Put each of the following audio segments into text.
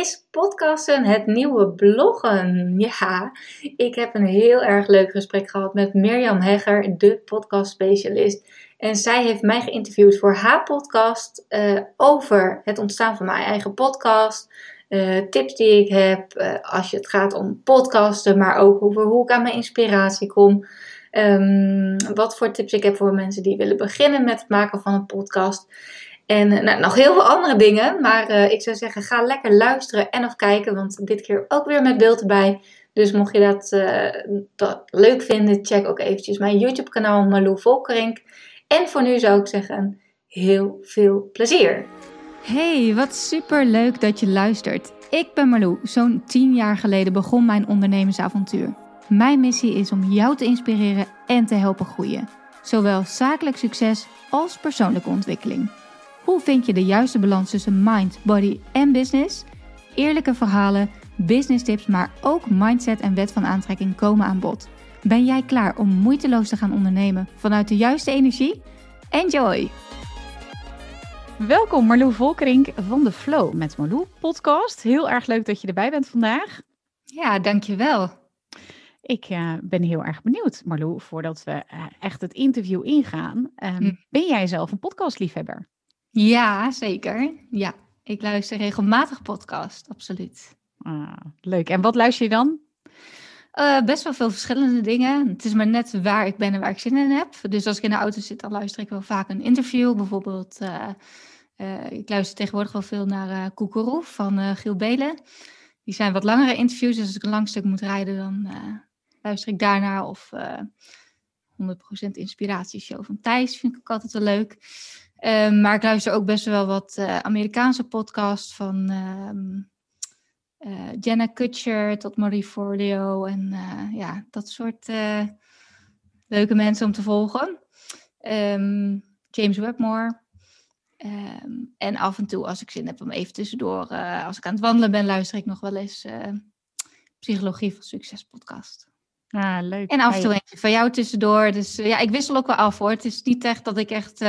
Is podcasten het nieuwe bloggen? Ja, ik heb een heel erg leuk gesprek gehad met Mirjam Hegger, de podcastspecialist. En zij heeft mij geïnterviewd voor haar podcast uh, over het ontstaan van mijn eigen podcast. Uh, tips die ik heb uh, als je het gaat om podcasten, maar ook over hoe ik aan mijn inspiratie kom. Um, wat voor tips ik heb voor mensen die willen beginnen met het maken van een podcast. En nou, nog heel veel andere dingen. Maar uh, ik zou zeggen, ga lekker luisteren en of kijken. Want dit keer ook weer met beeld erbij. Dus mocht je dat, uh, dat leuk vinden, check ook eventjes mijn YouTube kanaal Malou Volkerink. En voor nu zou ik zeggen, heel veel plezier. Hey, wat super leuk dat je luistert. Ik ben Malou. Zo'n 10 jaar geleden begon mijn ondernemersavontuur. Mijn missie is om jou te inspireren en te helpen groeien. Zowel zakelijk succes als persoonlijke ontwikkeling. Hoe vind je de juiste balans tussen mind, body en business? Eerlijke verhalen, business tips, maar ook mindset en wet van aantrekking komen aan bod. Ben jij klaar om moeiteloos te gaan ondernemen vanuit de juiste energie? Enjoy! Welkom Marlou Volkerink van de Flow met Marlou podcast. Heel erg leuk dat je erbij bent vandaag. Ja, dankjewel. Ik uh, ben heel erg benieuwd, Marlou, voordat we uh, echt het interview ingaan. Um, hm. Ben jij zelf een podcastliefhebber? Ja, zeker. Ja, ik luister regelmatig podcast, absoluut. Ah, leuk. En wat luister je dan? Uh, best wel veel verschillende dingen. Het is maar net waar ik ben en waar ik zin in heb. Dus als ik in de auto zit, dan luister ik wel vaak een interview. Bijvoorbeeld, uh, uh, ik luister tegenwoordig wel veel naar uh, Koekeroe van Giel Belen. Die zijn wat langere interviews, dus als ik een lang stuk moet rijden, dan luister ik daarnaar. Of 100% inspiratieshow van Thijs vind ik ook altijd wel leuk. Um, maar ik luister ook best wel wat uh, Amerikaanse podcasts van um, uh, Jenna Kutcher tot Marie Forleo. En uh, ja, dat soort leuke mensen om te volgen. Um, James Webmore. en af en toe, als ik zin heb om even tussendoor, als ik aan het wandelen ben, luister ik nog wel eens Psychologie van Succes podcast. Ah, leuk. En af en toe eentje van jou tussendoor. Dus ja, ik wissel ook wel af hoor. Het is niet echt dat ik echt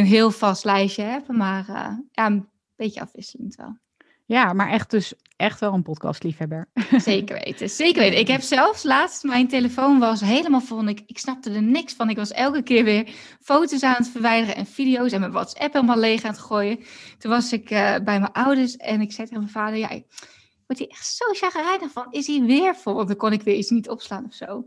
een heel vast lijstje heb. Maar uh, ja, een beetje afwisselend wel. Ja, maar echt dus echt wel een podcastliefhebber. Zeker weten, zeker weten. Ik heb zelfs laatst, mijn telefoon was helemaal vol. Ik, ik snapte er niks van. Ik was elke keer weer foto's aan het verwijderen en video's en mijn WhatsApp helemaal leeg aan het gooien. Toen was ik uh, bij mijn ouders en ik zei tegen mijn vader, ja, ik word hier echt zo chagrijnig van. Is hij weer vol? Want dan kon ik weer iets niet opslaan of zo.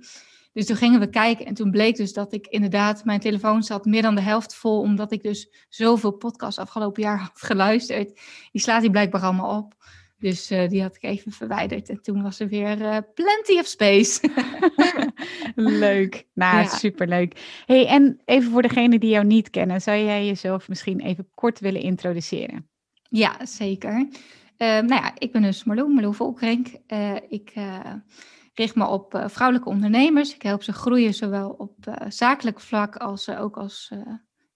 Dus toen gingen we kijken en toen bleek dus dat ik inderdaad, mijn telefoon zat meer dan de helft vol, omdat ik dus zoveel podcasts afgelopen jaar had geluisterd. Die slaat hij blijkbaar allemaal op. Dus uh, die had ik even verwijderd. En toen was er weer uh, plenty of space. Leuk. Nou, ja. superleuk. Hey, en even voor degenen die jou niet kennen, zou jij jezelf misschien even kort willen introduceren? Ja, zeker. Uh, nou ja, ik ben dus Marlou, Marlou Volkrenk. ik richt me op uh, vrouwelijke ondernemers. Ik help ze groeien, zowel op zakelijk vlak als ook als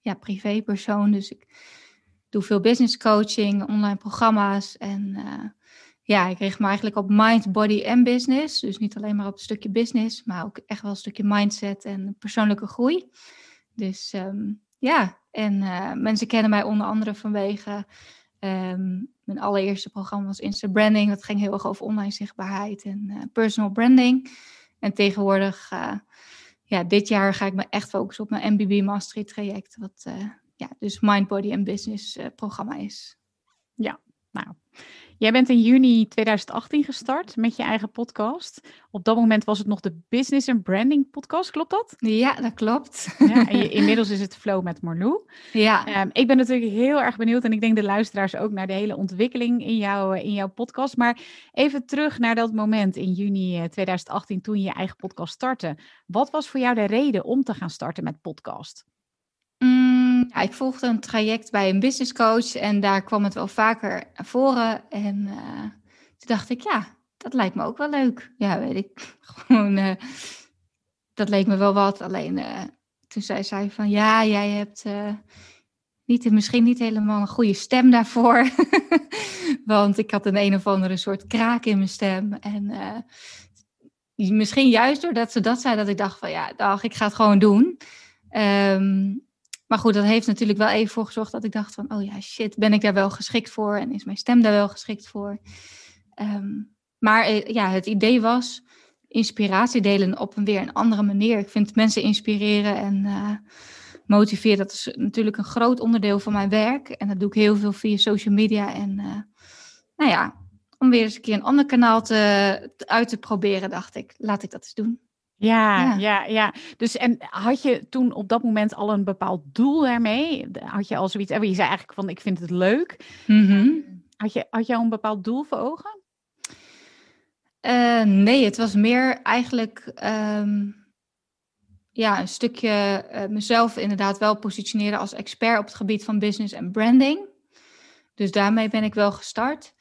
ja, privépersoon. Dus ik doe veel business coaching, online programma's. En ja, ik richt me eigenlijk op mind, body en business. Dus niet alleen maar op het stukje business, maar ook echt wel een stukje mindset en persoonlijke groei. Dus um, ja, en mensen kennen mij onder andere vanwege Um, mijn allereerste programma was Insta Branding. Dat ging heel erg over online zichtbaarheid en uh, personal branding. En tegenwoordig, uh, ja, dit jaar ga ik me echt focussen op mijn MBB Mastery traject. Wat uh, ja, dus Mind, Body en Business programma is. Ja, nou, Jij bent in juni 2018 gestart met je eigen podcast. Op dat moment was het nog de Business and Branding podcast, klopt dat? Ja, dat klopt. Ja, en je, inmiddels is het Flow met Marlou. Ja. Um, ik ben natuurlijk heel erg benieuwd en ik denk de luisteraars ook naar de hele ontwikkeling in, jou, in jouw podcast. Maar even terug naar dat moment in juni 2018 eh, toen je je eigen podcast startte. Wat was voor jou de reden om te gaan starten met podcast? Mm, ja, ik volgde een traject bij een business coach en daar kwam het wel vaker naar voren. En uh, toen dacht ik, ja, dat lijkt me ook wel leuk. Ja, weet ik. Gewoon, uh, dat leek me wel wat. Alleen uh, toen zei zij van, ja, jij hebt niet, misschien niet helemaal een goede stem daarvoor. Want ik had een een of andere soort kraak in mijn stem. En misschien juist doordat ze dat zei, dat ik dacht van, ja, dag, ik ga het gewoon doen. Um, maar goed, dat heeft natuurlijk wel even voor gezorgd dat ik dacht van, oh ja, shit, ben ik daar wel geschikt voor en is mijn stem daar wel geschikt voor? Ehm, maar eh, ja, het idee was inspiratie delen op een weer een andere manier. Ik vind mensen inspireren en uh, motiveren, dat is natuurlijk een groot onderdeel van mijn werk. En dat doe ik heel veel via social media. En uh, nou ja, om weer eens een keer een ander kanaal te, uit te proberen, dacht ik, laat ik dat eens doen. Ja, ja, ja, Dus en had je toen op dat moment al een bepaald doel daarmee? Had je al zoiets, je zei eigenlijk van ik vind het leuk. Mm had, je, had je al een bepaald doel voor ogen? Uh, nee, het was meer eigenlijk um, ja, een stukje uh, mezelf inderdaad wel positioneren als expert op het gebied van business en branding. Dus daarmee ben ik wel gestart.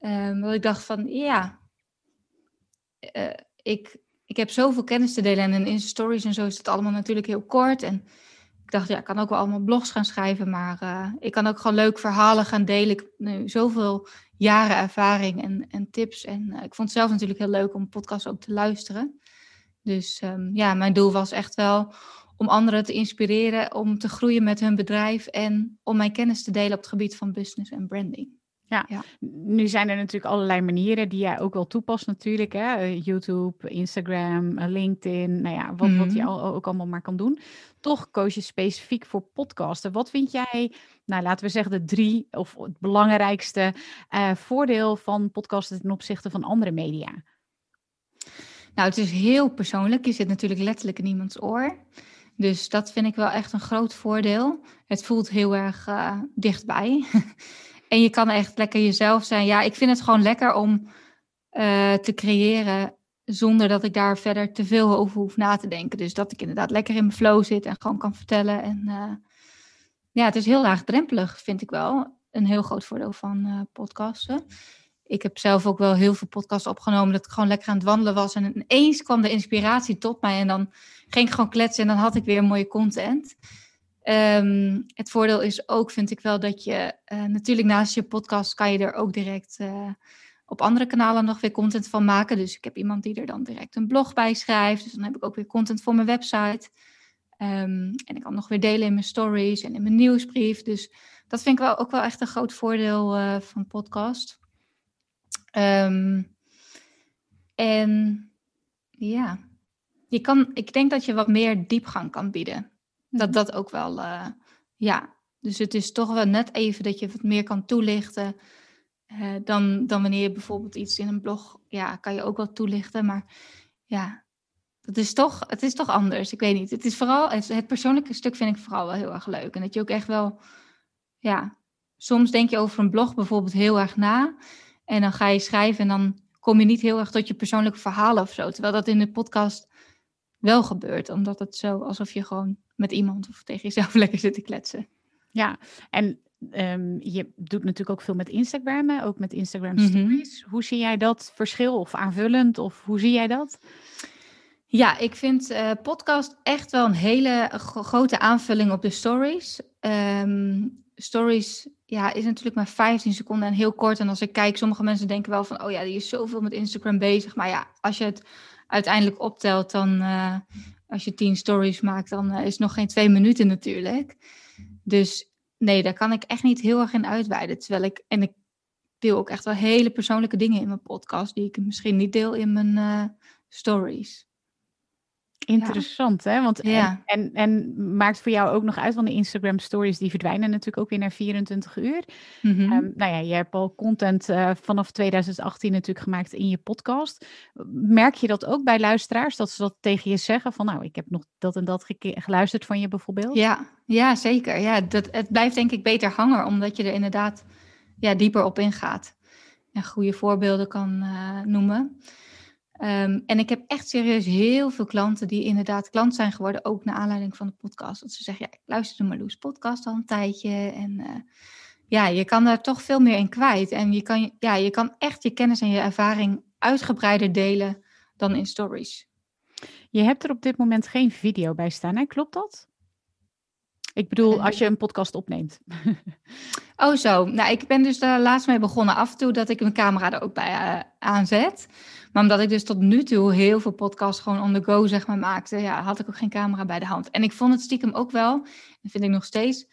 Um, want ik dacht van ja, uh, ik, ik heb zoveel kennis te delen en in stories en zo is het allemaal natuurlijk heel kort. En ik dacht, ja, ik kan ook wel allemaal blogs gaan schrijven, maar uh, ik kan ook gewoon leuk verhalen gaan delen. Ik heb nu zoveel jaren ervaring en, en tips. En uh, ik vond het zelf natuurlijk heel leuk om podcast ook te luisteren. Dus um, ja, mijn doel was echt wel om anderen te inspireren om te groeien met hun bedrijf en om mijn kennis te delen op het gebied van business en branding. Ja. ja. nu zijn er natuurlijk allerlei manieren die jij ook wel toepast natuurlijk. Hè? Eh, YouTube, Instagram, eh, LinkedIn, nou ja, wat, wat je mhm. ook allemaal maar kan doen. Toch koos je specifiek voor podcasten. Wat vind jij, nou laten we zeggen de drie of het belangrijkste uh, voordeel van podcasten ten opzichte van andere media? Nou, het is heel persoonlijk. Je zit natuurlijk letterlijk in iemands oor. Dus dat vind ik wel echt een groot voordeel. Het voelt heel erg uh, dichtbij. En je kan echt lekker jezelf zijn. Ja, ik vind het gewoon lekker om uh, te creëren zonder dat ik daar verder te veel over hoef na te denken. Dus dat ik inderdaad lekker in mijn flow zit en gewoon kan vertellen. En uh, ja, het is heel laagdrempelig, vind ik wel. Een heel groot voordeel van uh, podcasten. Ik heb zelf ook wel heel veel podcasts opgenomen dat ik gewoon lekker aan het wandelen was. En ineens kwam de inspiratie tot mij en dan ging ik gewoon kletsen en dan had ik weer mooie content. Um, het voordeel is ook, vind ik wel, dat je uh, natuurlijk naast je podcast kan je er ook direct uh, op andere kanalen nog weer content van maken. Dus ik heb iemand die er dan direct een blog bij schrijft. Dus dan heb ik ook weer content voor mijn website. Um, en ik kan nog weer delen in mijn stories en in mijn nieuwsbrief. Dus dat vind ik wel ook wel echt een groot voordeel uh, van podcast. Um, en ja, je kan, ik denk dat je wat meer diepgang kan bieden. Dat dat ook wel, uh, ja. Dus het is toch wel net even dat je wat meer kan toelichten. Uh, dan, dan wanneer je bijvoorbeeld iets in een blog, ja, kan je ook wel toelichten. Maar ja, dat is toch, het is toch anders. Ik weet niet. Het is vooral, het, het persoonlijke stuk vind ik vooral wel heel erg leuk. En dat je ook echt wel, ja, soms denk je over een blog bijvoorbeeld heel erg na. En dan ga je schrijven en dan kom je niet heel erg tot je persoonlijke verhalen of zo. Terwijl dat in de podcast wel gebeurt. Omdat het zo alsof je gewoon met iemand of tegen jezelf lekker zit te kletsen. Ja, en um, je doet natuurlijk ook veel met Instagram, hè? ook met Instagram mhm. stories. Hoe zie jij dat verschil of aanvullend of hoe zie jij dat? Ja, ik vind uh, podcast echt wel een hele grote aanvulling op de stories. Um, stories ja, is natuurlijk maar 15 seconden en heel kort. En als ik kijk, sommige mensen denken wel van, oh ja, die is zoveel met Instagram bezig. Maar ja, als je het uiteindelijk optelt, dan uh, als je tien stories maakt, dan uh, is het nog geen twee minuten natuurlijk. Dus nee, daar kan ik echt niet heel erg in uitweiden. Terwijl ik, en ik deel ook echt wel hele persoonlijke dingen in mijn podcast, die ik misschien niet deel in mijn uh, stories. Interessant, hè? Want ja. en, en, en, maakt voor jou ook nog uit, van de Instagram stories die verdwijnen natuurlijk ook weer naar 24 uur. Mm -hmm. nou ja, je hebt al content uh, vanaf 2018 natuurlijk gemaakt in je podcast. Merk je dat ook bij luisteraars, dat ze dat tegen je zeggen van nou, ik heb nog dat en dat geluisterd van je bijvoorbeeld? Ja, ja zeker. Ja, dat, het blijft denk ik beter hangen, omdat je er inderdaad ja, dieper op ingaat. En goede voorbeelden kan uh, noemen. Um, en ik heb echt serieus heel veel klanten die inderdaad klant zijn geworden, ook naar aanleiding van de podcast. Dat ze zeggen, ja, ik luister de Marloes podcast al een tijdje. En uh, ja, je kan daar toch veel meer in kwijt. En je kan, ja, je kan echt je kennis en je ervaring uitgebreider delen dan in stories. Je hebt er op dit moment geen video bij staan, hè? klopt dat? Ik bedoel, als je een podcast opneemt. oh, zo. Nou, ik ben dus daar laatst mee begonnen af en toe dat ik mijn camera er ook bij uh, aanzet. Maar omdat ik dus tot nu toe heel veel podcasts gewoon on the go, zeg maar, maakte, ja, had ik ook geen camera bij de hand. En ik vond het stiekem ook wel, en vind ik nog steeds,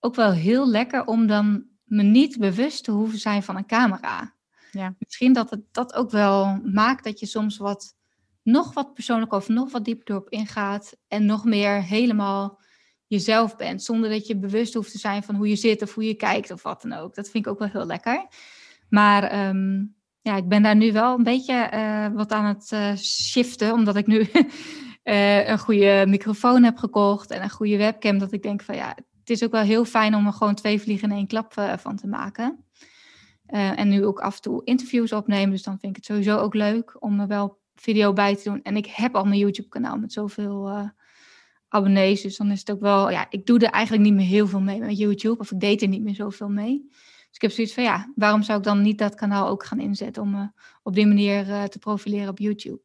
ook wel heel lekker om dan me niet bewust te hoeven zijn van een camera. Ja. Misschien dat het dat ook wel maakt dat je soms wat, nog wat persoonlijk of nog wat dieper erop ingaat en nog meer helemaal jezelf bent, zonder dat je bewust hoeft te zijn van hoe je zit of hoe je kijkt of wat dan ook. Dat vind ik ook wel heel lekker. Maar ehm, ja, ik ben daar nu wel een beetje uh, wat aan het uh, shiften, omdat ik nu uh, een goede microfoon heb gekocht en een goede webcam. Dat ik denk van ja, het is ook wel heel fijn om er gewoon twee vliegen in één klap van te maken. en nu ook af en toe interviews opnemen, dus dan vind ik het sowieso ook leuk om er wel video bij te doen. En ik heb al mijn YouTube-kanaal met zoveel abonnees, dus dan is het ook wel, ja, ik doe er eigenlijk niet meer heel veel mee met YouTube, of ik deed er niet meer zoveel mee. Dus ik heb zoiets van, ja, waarom zou ik dan niet dat kanaal ook gaan inzetten om me op die manier uh, te profileren op YouTube?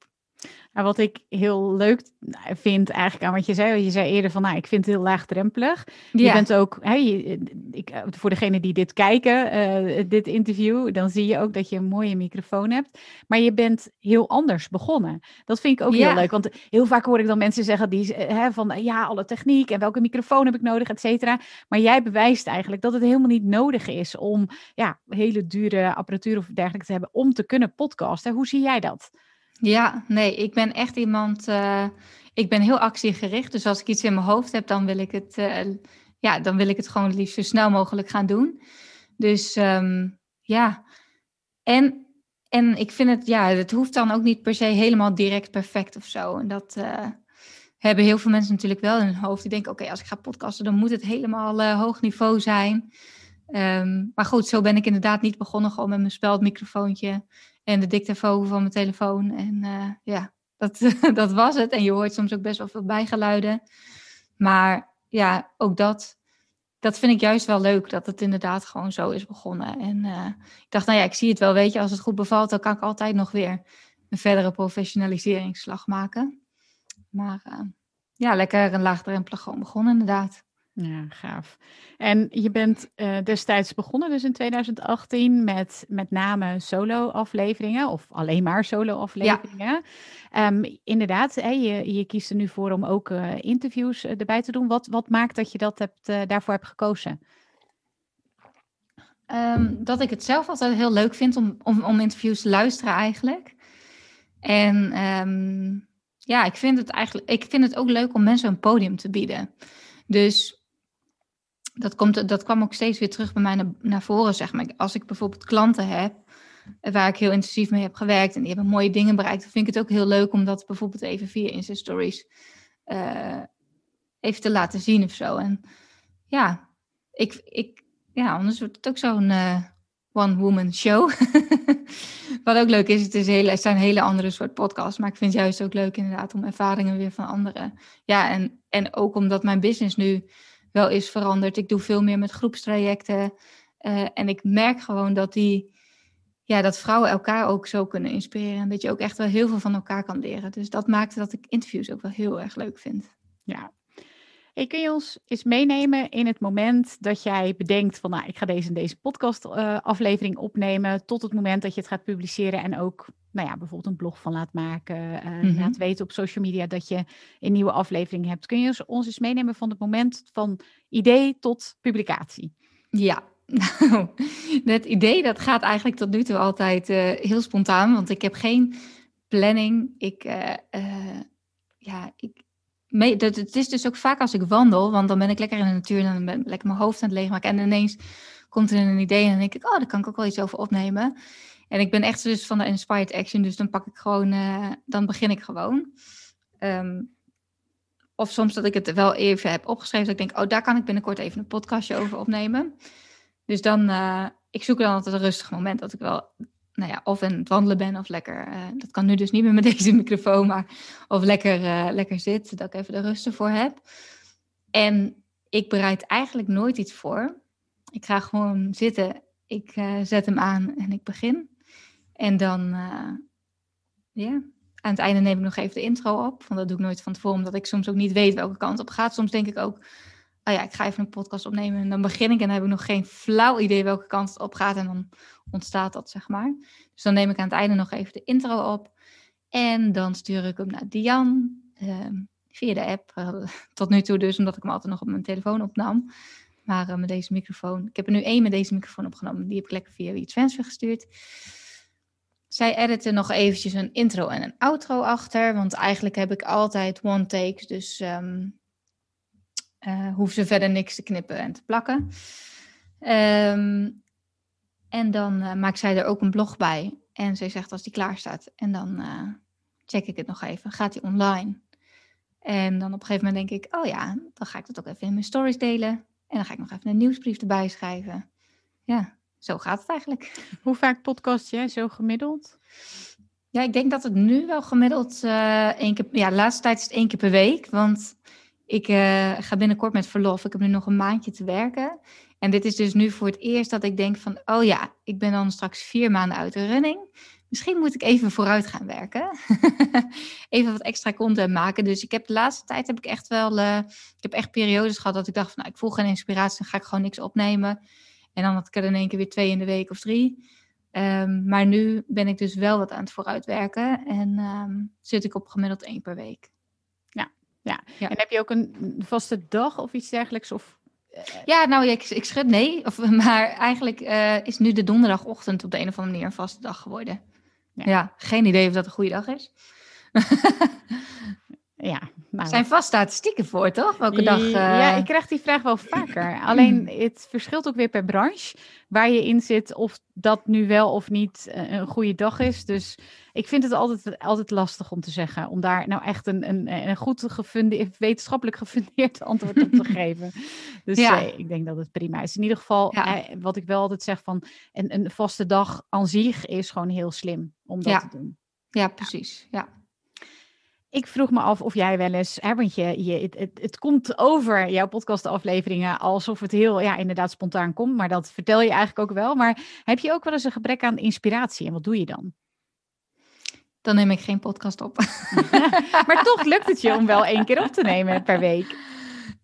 Nou, wat ik heel leuk vind eigenlijk aan wat je zei, je zei eerder van, nou, ik vind het heel laagdrempelig. Je bent ook, hè, ik, voor degenen die dit kijken, uh, dit interview, dan zie je ook dat je een mooie microfoon hebt. Maar je bent heel anders begonnen. Dat vind ik ook heel leuk, want heel vaak hoor ik dan mensen zeggen die, hè, van, ja, alle techniek en welke microfoon heb ik nodig, et cetera. Maar jij bewijst eigenlijk dat het helemaal niet nodig is om, ja, hele dure apparatuur of dergelijke te hebben om te kunnen podcasten. Hoe zie jij dat? Ja, nee, ik ben echt iemand. Uh, ik ben heel actiegericht. Dus als ik iets in mijn hoofd heb, dan wil ik het, uh, ja, dan wil ik het gewoon liefst zo snel mogelijk gaan doen. Dus um, ja. En, en ik vind het, ja, het hoeft dan ook niet per se helemaal direct perfect of zo. En dat uh, hebben heel veel mensen natuurlijk wel in hun hoofd. Die denken, oké, als ik ga podcasten, dan moet het helemaal hoog niveau zijn. Um, maar goed, zo ben ik inderdaad niet begonnen, gewoon met mijn speldmicrofoontje en de dictafoon van mijn telefoon. En uh, ja, dat, dat was het. En je hoort soms ook best wel veel bijgeluiden. Maar ja, ook dat, dat vind ik juist wel leuk, dat het inderdaad gewoon zo is begonnen. En uh, ik dacht, nou ja, ik zie het wel, weet je, als het goed bevalt, dan kan ik altijd nog weer een verdere professionaliseringsslag maken. Maar uh, ja, lekker een laagdrempelig gewoon begonnen inderdaad. Ja, gaaf. En je bent uh, destijds begonnen, dus in 2018, met met name solo-afleveringen of alleen maar solo-afleveringen. Ja. Um, inderdaad, hè, je, je kiest er nu voor om ook uh, interviews uh, erbij te doen. Wat, wat maakt dat je dat hebt, daarvoor hebt gekozen? Um, dat ik het zelf altijd heel leuk vind om, om, om interviews te luisteren eigenlijk. En um, ja, ik vind het eigenlijk, ik vind het ook leuk om mensen een podium te bieden. Dus dat, komt, dat kwam ook steeds weer terug bij mij naar, voren, zeg maar. Als ik bijvoorbeeld klanten heb waar ik heel intensief mee heb gewerkt en die hebben mooie dingen bereikt, dan vind ik het ook heel leuk om dat bijvoorbeeld even via Insta Stories uh, even te laten zien of zo. En ja, ik, ik, ja anders wordt het ook zo'n uh, one-woman show. Wat ook leuk is, het, is hele, het zijn hele andere soort podcasts, maar ik vind het juist ook leuk inderdaad om ervaringen weer van anderen. Ja, en, en ook omdat mijn business nu wel is veranderd. Ik doe veel meer met groepstrajecten. Uh, en ik merk gewoon dat die, ja, dat vrouwen elkaar ook zo kunnen inspireren. En dat je ook echt wel heel veel van elkaar kan leren. Dus dat maakt dat ik interviews ook wel heel erg leuk vind. Ja. Hey, kun je ons eens meenemen in het moment dat jij bedenkt van, nou, ik ga deze en deze podcast uh, aflevering opnemen, tot het moment dat je het gaat publiceren en ook nou ja, bijvoorbeeld een blog van laat maken, uh, mm-hmm. laat weten op social media dat je een nieuwe aflevering hebt. Kun je ons eens meenemen van het moment van idee tot publicatie? Ja, nou, het idee dat gaat eigenlijk tot nu toe altijd uh, heel spontaan, want ik heb geen planning. Ik, uh, ja, ik, mee, dat, het is dus ook vaak als ik wandel, want dan ben ik lekker in de natuur en dan ben ik lekker mijn hoofd aan het leegmaken. En ineens komt er een idee en dan denk ik, oh, daar kan ik ook wel iets over opnemen. En ik ben echt dus van de inspired action, dus dan pak ik gewoon, uh, dan begin ik gewoon. Um, of soms dat ik het wel even heb opgeschreven, dat ik denk, oh, daar kan ik binnenkort even een podcastje over opnemen. Dus dan, uh, ik zoek dan altijd een rustig moment dat ik wel, nou ja, of in het wandelen ben of lekker, uh, dat kan nu dus niet meer met deze microfoon, maar of lekker, lekker zit, dat ik even de rust ervoor heb. En ik bereid eigenlijk nooit iets voor. Ik ga gewoon zitten, ik zet hem aan en ik begin. En dan, uh, ja, aan het einde neem ik nog even de intro op. Want dat doe ik nooit van tevoren, omdat ik soms ook niet weet welke kant op gaat. Soms denk ik ook, oh ja, ik ga even een podcast opnemen. En dan begin ik en dan heb ik nog geen flauw idee welke kant het op gaat. En dan ontstaat dat, zeg maar. Dus dan neem ik aan het einde nog even de intro op. En dan stuur ik hem naar Dian ehm, via de app. Eh, tot nu toe dus, omdat ik hem altijd nog op mijn telefoon opnam. Maar uh, met deze microfoon, ik heb er nu één met deze microfoon opgenomen. Die heb ik lekker via WeTransfer gestuurd. Zij editen nog eventjes een intro en een outro achter. Want eigenlijk heb ik altijd one takes. Dus um, uh, hoeven ze verder niks te knippen en te plakken. Um, en dan uh, maakt zij er ook een blog bij. En zij zegt als die klaar staat. En dan uh, check ik het nog even. Gaat die online? En dan op een gegeven moment denk ik, oh ja, dan ga ik dat ook even in mijn stories delen. En dan ga ik nog even een nieuwsbrief erbij schrijven. Ja, zo gaat het eigenlijk. Hoe vaak podcast jij zo gemiddeld? Ja, ik denk dat het nu wel gemiddeld uh, één keer... Ja, de laatste tijd is het één keer per week. Want ik uh, ga binnenkort met verlof. Ik heb nu nog een maandje te werken. En dit is dus nu voor het eerst dat ik denk van... Oh ja, ik ben dan straks vier maanden uit de running. Misschien moet ik even vooruit gaan werken. even wat extra content maken. Dus ik heb de laatste tijd heb ik echt wel... Uh, ik heb echt periodes gehad dat ik dacht van... Nou, ik voel geen inspiratie, dan ga ik gewoon niks opnemen. En dan had ik er in één keer weer twee in de week of drie. Um, maar nu ben ik dus wel wat aan het vooruitwerken. En um, zit ik op gemiddeld één per week. Ja. ja. En heb je ook een vaste dag of iets dergelijks? Of, uh... Ja, nou, ik, ik schud nee. Of, maar eigenlijk uh, is nu de donderdagochtend op de een of andere manier een vaste dag geworden. Ja, ja geen idee of dat een goede dag is. ja, nou. zijn vast statistieken voor, toch? Welke dag? Uh... Ja, ik krijg die vraag wel vaker. Alleen het verschilt ook weer per branche waar je in zit, of dat nu wel of niet een goede dag is. Dus ik vind het altijd, altijd lastig om te zeggen, om daar nou echt een, een, een goed gefundeerd, wetenschappelijk gefundeerd antwoord op te geven. Dus ja. eh, ik denk dat het prima is. In ieder geval, ja. eh, wat ik wel altijd zeg van een, een vaste dag aan zich is gewoon heel slim om dat ja. te doen. Ja, precies. Ja. Ik vroeg me af of jij wel eens, hè, want je, je, het, het, komt over jouw podcastafleveringen alsof het heel, ja, inderdaad spontaan komt, maar dat vertel je eigenlijk ook wel. Maar heb je ook wel eens een gebrek aan inspiratie en wat doe je dan? Dan neem ik geen podcast op. maar toch lukt het je om wel één keer op te nemen per week.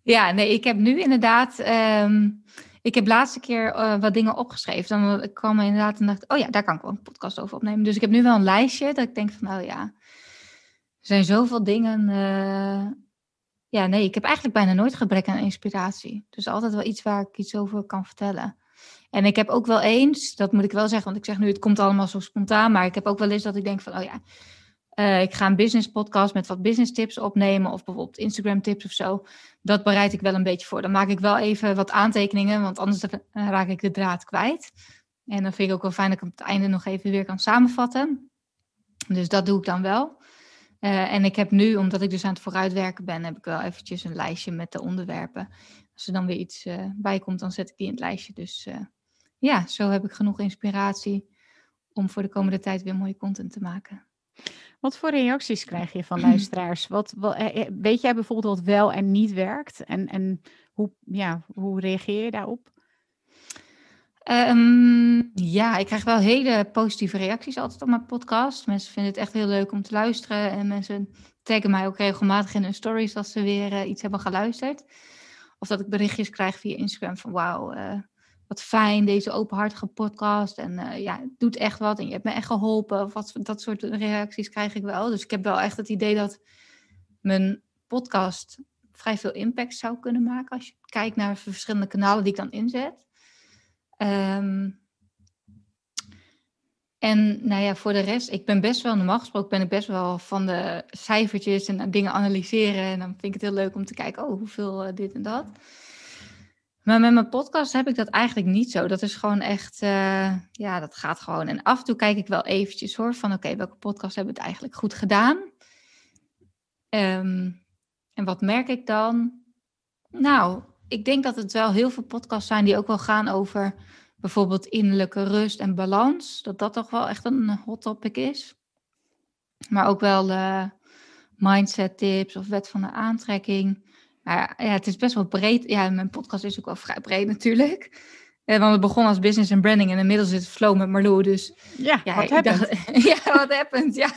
Ja, nee, ik heb nu inderdaad. Um, ik heb laatste keer uh, wat dingen opgeschreven. Dan kwam er inderdaad en dacht, oh ja, daar kan ik wel een podcast over opnemen. Dus ik heb nu wel een lijstje dat ik denk van, oh ja, er zijn zoveel dingen. Uh, ja, nee, ik heb eigenlijk bijna nooit gebrek aan inspiratie. Dus altijd wel iets waar ik iets over kan vertellen. En ik heb ook wel eens, dat moet ik wel zeggen, want ik zeg nu het komt allemaal zo spontaan, maar ik heb ook wel eens dat ik denk van, oh ja, uh, ik ga een business podcast met wat business tips opnemen of bijvoorbeeld Instagram tips of zo. Dat bereid ik wel een beetje voor. Dan maak ik wel even wat aantekeningen, want anders raak ik de draad kwijt. En dan vind ik ook wel fijn dat ik het einde nog even weer kan samenvatten. Dus dat doe ik dan wel. Uh, en ik heb nu, omdat ik dus aan het vooruitwerken ben, heb ik wel eventjes een lijstje met de onderwerpen. Als er dan weer iets uh, bij komt, dan zet ik die in het lijstje. Dus uh, ja, zo heb ik genoeg inspiratie om voor de komende tijd weer mooie content te maken. Wat voor reacties krijg je van luisteraars? Wat, wat, weet jij bijvoorbeeld wat wel en niet werkt? En, en hoe, ja, hoe reageer je daarop? Um, ja, ik krijg wel hele positieve reacties altijd op mijn podcast. Mensen vinden het echt heel leuk om te luisteren. En mensen taggen mij ook regelmatig in hun stories als ze weer uh, iets hebben geluisterd. Of dat ik berichtjes krijg via Instagram van wauw, uh, wat fijn, deze openhartige podcast. En uh, ja, het doet echt wat en je hebt me echt geholpen. Wat, dat soort reacties krijg ik wel. Dus ik heb wel echt het idee dat mijn podcast vrij veel impact zou kunnen maken. Als je kijkt naar de verschillende kanalen die ik dan inzet. Um, en nou ja, voor de rest, ik ben best wel, normaal gesproken ben ik best wel van de cijfertjes en dingen analyseren. En dan vind ik het heel leuk om te kijken, oh, hoeveel uh, dit en dat. Maar met mijn podcast heb ik dat eigenlijk niet zo. Dat is gewoon echt, uh, ja, dat gaat gewoon. En af en toe kijk ik wel eventjes hoor, van oké, welke podcast hebben we het eigenlijk goed gedaan? Um, en wat merk ik dan? Nou, ik denk dat het wel heel veel podcasts zijn die ook wel gaan over bijvoorbeeld innerlijke rust en balans. Dat dat toch wel echt een hot topic is. Maar ook wel uh, mindset tips of wet van de aantrekking. Maar ja, het is best wel breed. Ja, mijn podcast is ook wel vrij breed natuurlijk. Eh, want het begon als business en branding en inmiddels is het flow met Marlou. Dus ja, ja wat happened? ja, wat happened, ja.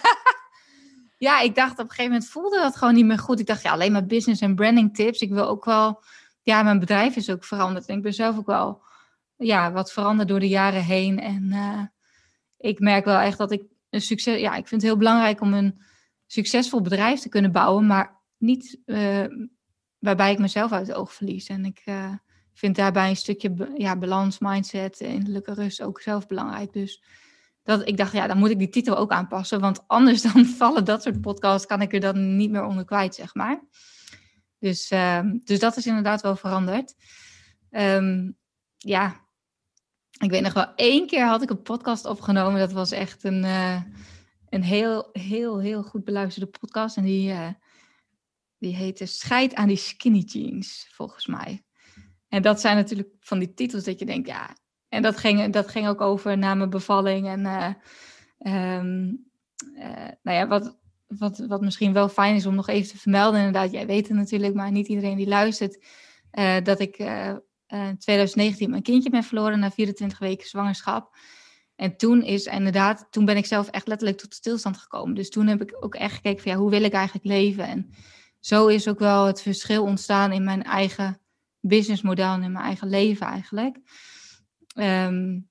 ja, ik dacht op een gegeven moment voelde dat gewoon niet meer goed. Ik dacht, ja, alleen maar business en branding tips. Ik wil ook wel ja, mijn bedrijf is ook veranderd. En ik ben zelf ook wel ja, wat veranderd door de jaren heen. En uh, ik merk wel echt dat ik een succes. Ja, ik vind het heel belangrijk om een succesvol bedrijf te kunnen bouwen, maar niet uh, waarbij ik mezelf uit het oog verlies. En ik uh, vind daarbij een stukje ja, balans, mindset, innerlijke rust ook zelf belangrijk. Dus dat ik dacht, ja, dan moet ik die titel ook aanpassen. Want anders dan vallen dat soort podcasts, kan ik er dan niet meer onder kwijt, zeg maar. Dus, uh, dus dat is inderdaad wel veranderd. Um, ja, ik weet nog wel, één keer had ik een podcast opgenomen. Dat was echt een, uh, een heel, heel, heel goed beluisterde podcast. En die, uh, die heette Scheid aan die skinny jeans, volgens mij. En dat zijn natuurlijk van die titels dat je denkt, ja. En dat ging, dat ging ook over na mijn bevalling. En uh, nou ja, wat, wat, wat misschien wel fijn is om nog even te vermelden. Inderdaad, jij weet het natuurlijk, maar niet iedereen die luistert. dat ik uh, in 2019 mijn kindje ben verloren na 24 weken zwangerschap. En toen is inderdaad, toen ben ik zelf echt letterlijk tot stilstand gekomen. Dus toen heb ik ook echt gekeken van ja, hoe wil ik eigenlijk leven? En zo is ook wel het verschil ontstaan in mijn eigen businessmodel en in mijn eigen leven eigenlijk. Um,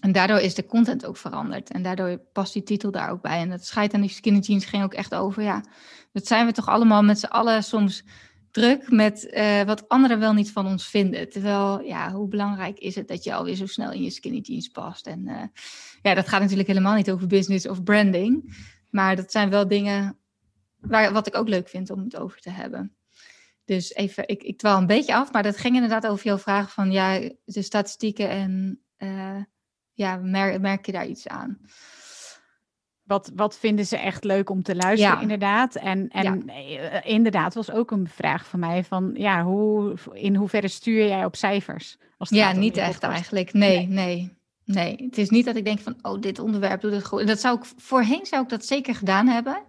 en daardoor is de content ook veranderd. En daardoor past die titel daar ook bij. En het scheidt aan die skinny jeans ging ook echt over, ja, dat zijn we toch allemaal met z'n allen soms druk met uh, wat anderen wel niet van ons vinden. Terwijl, ja, hoe belangrijk is het dat je alweer zo snel in je skinny jeans past? En uh, ja, dat gaat natuurlijk helemaal niet over business of branding. Maar dat zijn wel dingen waar, wat ik ook leuk vind om het over te hebben. Dus even, ik, ik dwaal een beetje af, maar dat ging inderdaad over jouw vraag van ja, de statistieken en uh, ja, merk, merk je daar iets aan? Wat, wat vinden ze echt leuk om te luisteren, inderdaad. En, en ja. inderdaad was ook een vraag van mij van, ja, hoe, in hoeverre stuur jij op cijfers? Als ja, niet echt eigenlijk. Nee, nee, nee, Het is niet dat ik denk van, oh, dit onderwerp doet het goed. Dat zou ik, voorheen zou ik dat zeker gedaan hebben.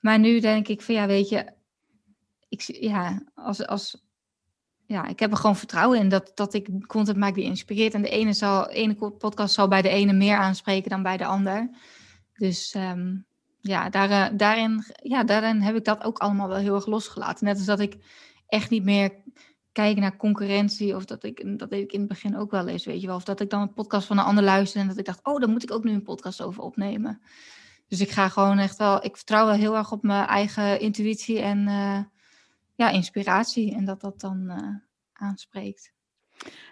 Maar nu denk ik van, ja, weet je, ik, ja, als, als, ja, ik heb er gewoon vertrouwen in dat, dat ik content maak die inspireert. En de ene, zal, ene podcast zal bij de ene meer aanspreken dan bij de ander. Dus um, ja, daar, uh, daarin, ja, daarin heb ik dat ook allemaal wel heel erg losgelaten. Net als dat ik echt niet meer kijk naar concurrentie. Of dat ik, dat deed ik in het begin ook wel eens, weet je wel. Of dat ik dan een podcast van een ander luister en dat ik dacht, oh, daar moet ik ook nu een podcast over opnemen. Dus ik ga gewoon echt wel, ik vertrouw wel heel erg op mijn eigen intuïtie en uh, ja, inspiratie. En dat dat dan uh, aanspreekt.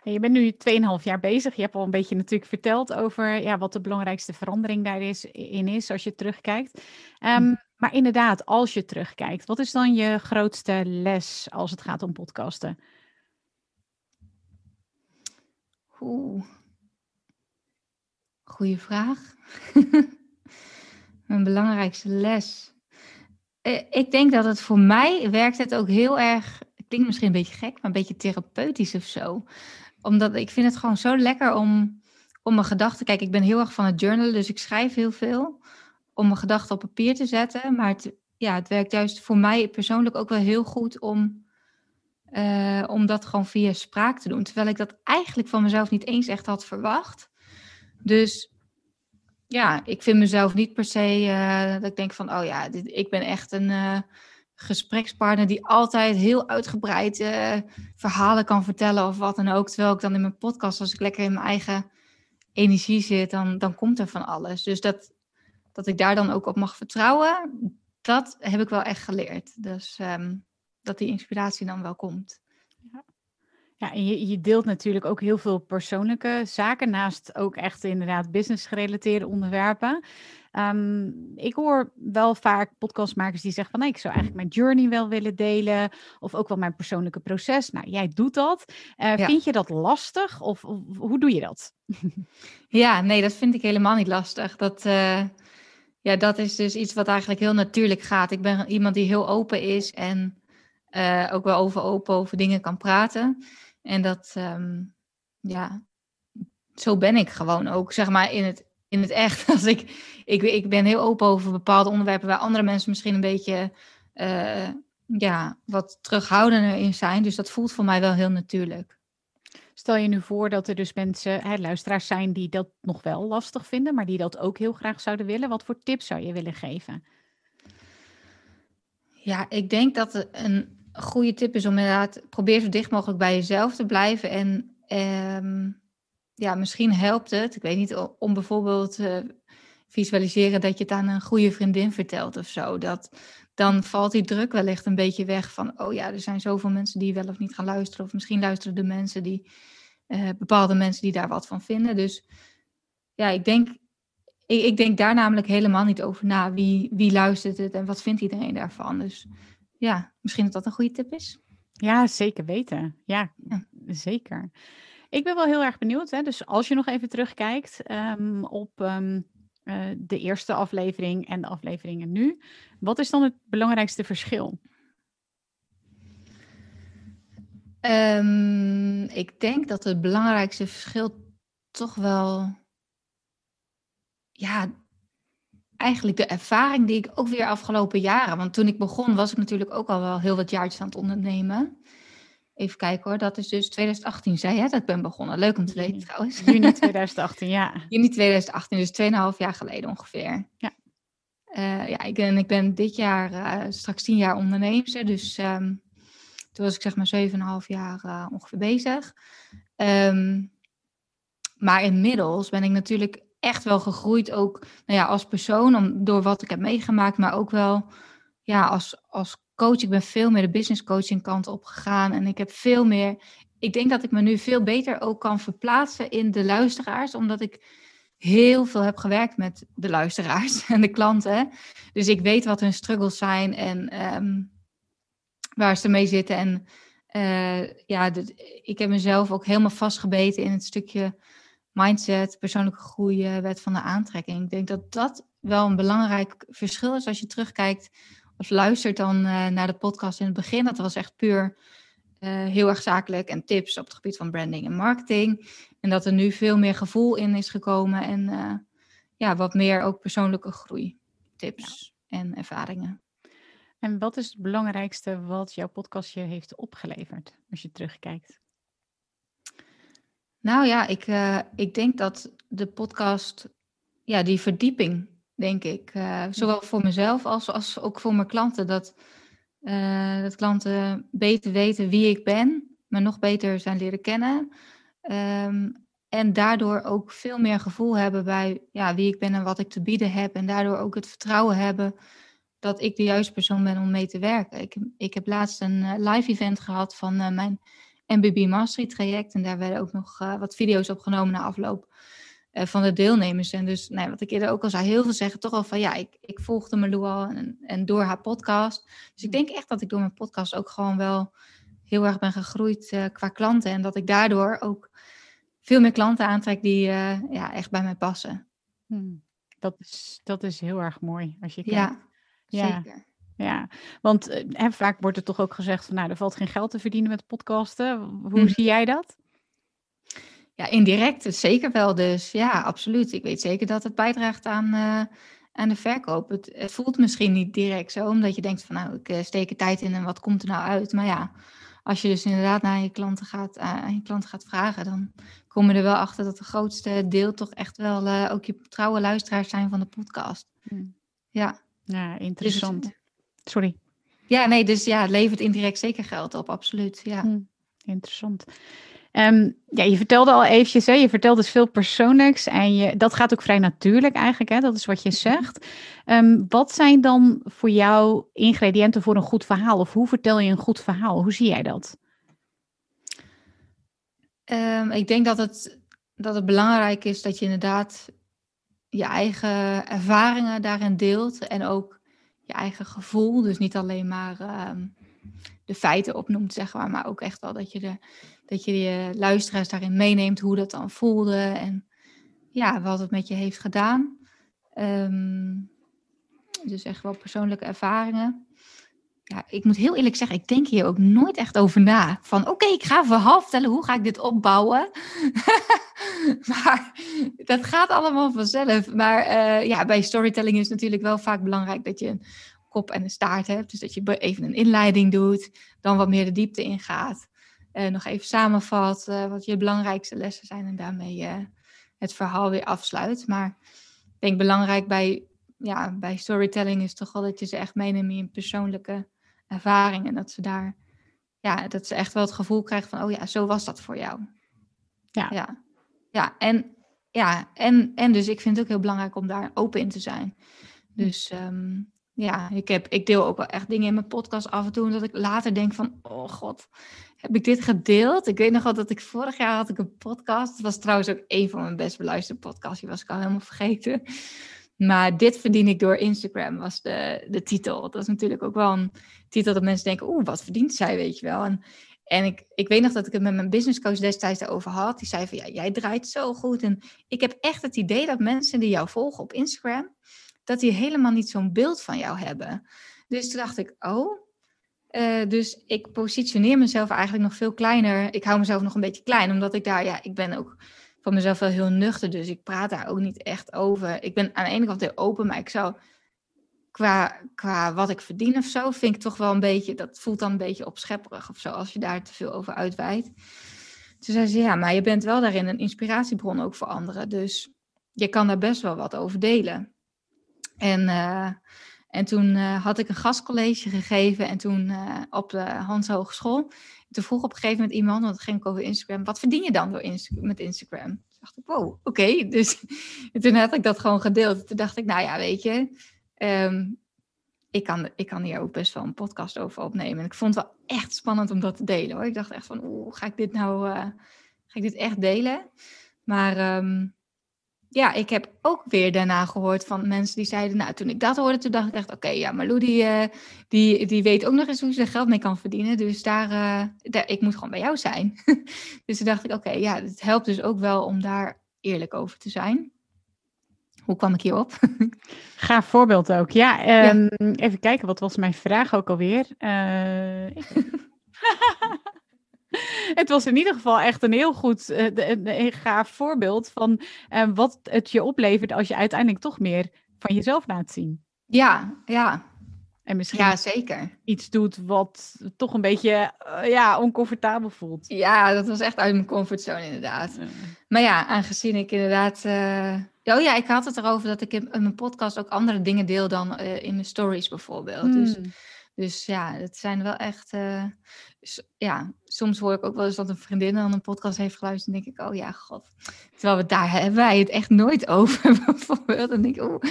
Je bent nu 2,5 jaar bezig. Je hebt al een beetje natuurlijk verteld over ja, wat de belangrijkste verandering daarin is als je terugkijkt. Um, maar inderdaad, als je terugkijkt, wat is dan je grootste les als het gaat om podcasten? Oeh, goeie vraag. Mijn belangrijkste les. Eh, ik denk dat het voor mij werkt het ook heel erg klinkt misschien een beetje gek, maar een beetje therapeutisch of zo. Omdat ik vind het gewoon zo lekker om, om mijn gedachten... Kijk, ik ben heel erg van het journalen, dus ik schrijf heel veel. Om mijn gedachten op papier te zetten. Maar het, ja, het werkt juist voor mij persoonlijk ook wel heel goed om... Uh, om dat gewoon via spraak te doen. Terwijl ik dat eigenlijk van mezelf niet eens echt had verwacht. Dus ja, ik vind mezelf niet per se uh, dat ik denk van, oh ja, ik ben echt een, uh, gesprekspartner die altijd heel uitgebreid uh, verhalen kan vertellen of wat dan ook. Terwijl ik dan in mijn podcast, als ik lekker in mijn eigen energie zit, dan, dan komt er van alles. Dus dat, dat ik daar dan ook op mag vertrouwen, dat heb ik wel echt geleerd. Dus um, dat die inspiratie dan wel komt. Ja. Ja, en je, je, deelt natuurlijk ook heel veel persoonlijke zaken, naast ook echt inderdaad business gerelateerde onderwerpen. Um, ik hoor wel vaak podcastmakers die zeggen van nee, ik zou eigenlijk mijn journey wel willen delen. Of ook wel mijn persoonlijke proces. Nou, jij doet dat. Uh, ja. Vind je dat lastig of, of, hoe doe je dat? Ja, nee, dat vind ik helemaal niet lastig. Dat, uh, ja, dat is dus iets wat eigenlijk heel natuurlijk gaat. Ik ben iemand die heel open is en uh, ook wel over open over dingen kan praten. En dat, um, ja, zo ben ik gewoon ook, zeg maar, in het in het echt. Als ik, ik, ik ben heel open over bepaalde onderwerpen waar andere mensen misschien een beetje uh, ja, wat terughoudender in zijn. Dus dat voelt voor mij wel heel natuurlijk. Stel je nu voor dat er dus mensen, hè, luisteraars zijn die dat nog wel lastig vinden, maar die dat ook heel graag zouden willen. Wat voor tips zou je willen geven? Ja, ik denk dat een, een goede tip is om inderdaad, probeer zo dicht mogelijk bij jezelf te blijven. En ehm, ja, misschien helpt het, ik weet niet, om bijvoorbeeld uh, visualiseren dat je het aan een goede vriendin vertelt of zo. Dat, dan valt die druk wellicht een beetje weg van, oh ja, er zijn zoveel mensen die wel of niet gaan luisteren. Of misschien luisteren de mensen die, uh, bepaalde mensen die daar wat van vinden. Dus ja, ik denk, ik, ik, denk daar namelijk helemaal niet over na. Wie, wie luistert het en wat vindt iedereen daarvan? Dus ja, misschien dat dat een goede tip is. Ja, zeker weten. Ja, zeker. Ik ben wel heel erg benieuwd. Hè? Dus als je nog even terugkijkt um, op um, uh, de eerste aflevering en de afleveringen nu. Wat is dan het belangrijkste verschil? Um, ik denk dat het belangrijkste verschil toch wel ja, eigenlijk de ervaring die ik ook weer afgelopen jaren. Want toen ik begon, was ik natuurlijk ook al wel heel wat jaartjes aan het ondernemen. Even kijken hoor, dat is dus 2018, zei je dat ik ben begonnen. Leuk om te weten trouwens. Juni 2018, ja. Juni 2018, dus 2,5 jaar geleden ongeveer. Ja. Uh, ja, ik ben, ik ben dit jaar uh, straks 10 jaar ondernemer. Dus um, toen was ik zeg maar 7,5 jaar uh, ongeveer bezig. Um, maar inmiddels ben ik natuurlijk echt wel gegroeid, ook nou ja, als persoon, om, door wat ik heb meegemaakt, maar ook wel ja, als, als coach. Ik ben veel meer de business coaching kant op gegaan en ik heb veel meer. Ik denk dat ik me nu veel beter ook kan verplaatsen in de luisteraars, omdat ik heel veel heb gewerkt met de luisteraars en de klanten. Dus ik weet wat hun struggles zijn en um, waar ze mee zitten. En uh, ja, ik heb mezelf ook helemaal vastgebeten in het stukje mindset, persoonlijke groei, wet van de aantrekking. Ik denk dat dat wel een belangrijk verschil is als je terugkijkt of luistert dan uh, naar de podcast in het begin. Dat was echt puur uh, heel erg zakelijk en tips op het gebied van branding en marketing. En dat er nu veel meer gevoel in is gekomen en uh, ja, wat meer ook persoonlijke groei, tips ja. en ervaringen. En wat is het belangrijkste wat jouw podcast je heeft opgeleverd als je terugkijkt? Nou ja, ik, uh, ik denk dat de podcast, ja, die verdieping, denk ik, uh, zowel voor mezelf als, als ook voor mijn klanten, dat, uh, dat klanten beter weten wie ik ben, me nog beter zijn leren kennen. Um, en daardoor ook veel meer gevoel hebben bij ja, wie ik ben en wat ik te bieden heb. En daardoor ook het vertrouwen hebben dat ik de juiste persoon ben om mee te werken. Ik, ik heb laatst een live event gehad van mijn MBB Mastery traject. En daar werden ook nog uh, wat video's opgenomen na afloop uh, van de deelnemers. En dus, nou, wat ik eerder ook al zei, heel veel zeggen toch al van ja, ik, ik volgde Malou al en, en door haar podcast. Dus ik denk echt dat ik door mijn podcast ook gewoon wel heel erg ben gegroeid uh, qua klanten. En dat ik daardoor ook veel meer klanten aantrek die ja, echt bij mij passen. Hmm. Dat, is, dat is heel erg mooi als je kijkt. Ja, zeker. Ja, want eh, vaak wordt er toch ook gezegd van nou, er valt geen geld te verdienen met podcasten. Hoe mm. zie jij dat? Ja, indirect zeker wel dus. Ja, absoluut. Ik weet zeker dat het bijdraagt aan, uh, aan de verkoop. Het, het, voelt misschien niet direct zo, omdat je denkt van nou, ik uh, steek er tijd in en wat komt er nou uit. Maar ja, als je dus inderdaad naar je klanten gaat, aan je klanten gaat vragen, dan kom je er wel achter dat het grootste deel toch echt wel ook je trouwe luisteraars zijn van de podcast. Mm. Ja. Ja, interessant. Dus, Sorry. Ja, nee, dus ja, het levert indirect zeker geld op, absoluut. Ja. Hm, interessant. Um, ja, je vertelde al eventjes, hè, je vertelt dus veel persoonlijks en je, dat gaat ook vrij natuurlijk eigenlijk, hè, dat is wat je mhm. zegt. Um, wat zijn dan voor jou ingrediënten voor een goed verhaal? Of hoe vertel je een goed verhaal? Hoe zie jij dat? Um, ik denk dat het, dat het belangrijk is dat je inderdaad je eigen ervaringen daarin deelt en ook eigen gevoel. Dus niet alleen maar ehm, de feiten opnoemt, zeg maar, maar ook echt wel dat je, de, dat je je luisteraars daarin meeneemt hoe dat dan voelde en ja, wat het met je heeft gedaan. Ehm, dus echt wel persoonlijke ervaringen. Ik moet heel eerlijk zeggen, ik denk hier ook nooit echt over na. Van oké, ik ga verhaal vertellen, hoe ga ik dit opbouwen? maar dat gaat allemaal vanzelf. Maar uh, ja, bij storytelling is natuurlijk wel vaak belangrijk dat je een kop en een staart hebt. Dus dat je even een inleiding doet, dan wat meer de diepte ingaat. Uh, nog even samenvat uh, wat je belangrijkste lessen zijn en daarmee het verhaal weer afsluit. Maar ik denk belangrijk bij, ja, bij storytelling is toch wel dat je ze echt meeneemt in persoonlijke ervaring en dat ze daar ja, dat ze echt wel het gevoel krijgen van, oh ja, zo was dat voor jou. Ja. Ja, ja en, ja, en, en dus ik vind het ook heel belangrijk om daar open in te zijn. Dus ehm, ja, ik, heb, ik deel ook wel echt dingen in mijn podcast af en toe. Dat ik later denk van, oh god, heb ik dit gedeeld? Ik weet nog wel dat ik vorig jaar had ik een podcast. Het was trouwens ook een van mijn best beluisterde podcasts. Die was ik al helemaal vergeten. Maar dit verdien ik door Instagram, was de, de titel. Dat is natuurlijk ook wel een titel dat mensen denken, oeh, wat verdient zij, weet je wel. En, en ik, ik weet nog dat ik het met mijn businesscoach destijds daarover had. Die zei van, ja, jij draait zo goed. En ik heb echt het idee dat mensen die jou volgen op Instagram, dat die helemaal niet zo'n beeld van jou hebben. Dus toen dacht ik, oh, uh, dus ik positioneer mezelf eigenlijk nog veel kleiner. Ik hou mezelf nog een beetje klein, omdat ik daar, ja, ik ben ook van mezelf wel heel nuchter, dus ik praat daar ook niet echt over. Ik ben aan de ene kant open, maar ik zou qua, qua wat ik verdien of zo, vind ik toch wel een beetje, dat voelt dan een beetje opschepperig of zo, als je daar te veel over uitweidt. Toen zei ze, ja, maar je bent wel daarin een inspiratiebron ook voor anderen, dus je kan daar best wel wat over delen. En, uh, en toen uh, had ik een gastcollege gegeven en toen uh, op de Hans Hogeschool toen vroeg op een gegeven moment iemand, want het ging over Instagram, wat verdien je dan door met Instagram? Toen dacht ik, wow, oké. Dus toen had ik dat gewoon gedeeld. Toen dacht ik, nou ja, weet je, um, ik, kan, ik kan hier ook best wel een podcast over opnemen. En ik vond het wel echt spannend om dat te delen hoor. Ik dacht echt van, oeh, ga ik dit nou, uh, ga ik dit echt delen? Maar um, ja, ik heb ook weer daarna gehoord van mensen die zeiden, nou, toen ik dat hoorde, toen dacht ik echt, oké, ja, maar Lou, die, uh, die, die weet ook nog eens hoe ze er geld mee kan verdienen. Dus daar, uh, daar ik moet gewoon bij jou zijn. dus toen dacht ik, oké, ja, het helpt dus ook wel om daar eerlijk over te zijn. Hoe kwam ik hierop? Gaaf voorbeeld ook. Ja, um, ja, even kijken, wat was mijn vraag ook alweer? Uh, het was in ieder geval echt een heel goed, uh, een gaaf voorbeeld van uh, wat het je oplevert als je uiteindelijk toch meer van jezelf laat zien. Ja, ja. En misschien ja, zeker. iets doet wat toch een beetje uh, ja, oncomfortabel voelt. Ja, dat was echt uit mijn comfortzone inderdaad. Maar ja, aangezien ik inderdaad... Oh ja, ik had het erover dat ik in, mijn podcast ook andere dingen deel dan in mijn stories bijvoorbeeld. Dus, dus ja, het zijn wel echt ja, soms hoor ik ook wel eens dat een vriendin dan een podcast heeft geluisterd. En denk ik, oh ja, god. Terwijl we daar hebben wij het echt nooit over, bijvoorbeeld. En denk ik, oh,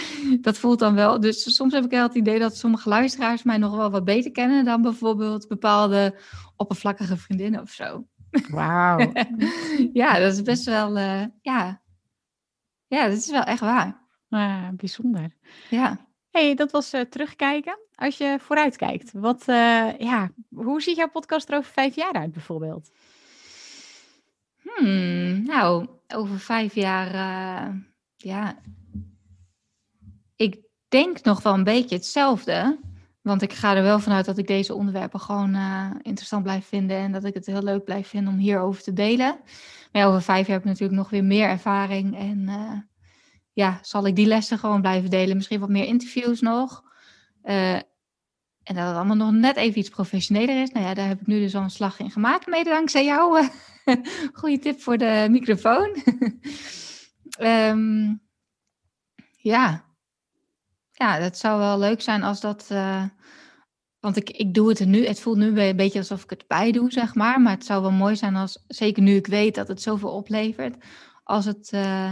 dat voelt dan wel. Dus soms heb ik wel het idee dat sommige luisteraars mij nog wel wat beter kennen dan bijvoorbeeld bepaalde oppervlakkige vriendinnen of zo. Wauw. ja, dat is best wel, uh, ja. Ja, dat is wel echt waar. Bijzonder. Ja. Hey, dat was uh, terugkijken als je vooruit kijkt? Wat, uh, ja, hoe ziet jouw podcast er over vijf jaar uit bijvoorbeeld? Hmm, nou, over vijf jaar, uh, ja. Ik denk nog wel een beetje hetzelfde. Want ik ga er wel vanuit dat ik deze onderwerpen gewoon interessant blijf vinden. En dat ik het heel leuk blijf vinden om hierover te delen. Maar over vijf jaar heb ik natuurlijk nog weer meer ervaring. En ja, zal ik die lessen gewoon blijven delen. Misschien wat meer interviews nog. Uh, en dat het allemaal nog net even iets professioneler is. Nou ja, daar heb ik nu dus al een slag in gemaakt. Mede dankzij jou. Goede tip voor de microfoon. um, ja. Ja, dat zou wel leuk zijn als dat... Uh, want ik, ik doe het nu. Het voelt nu een beetje alsof ik het bij doe, zeg maar. Maar het zou wel mooi zijn als... Zeker nu ik weet dat het zoveel oplevert. Als het uh,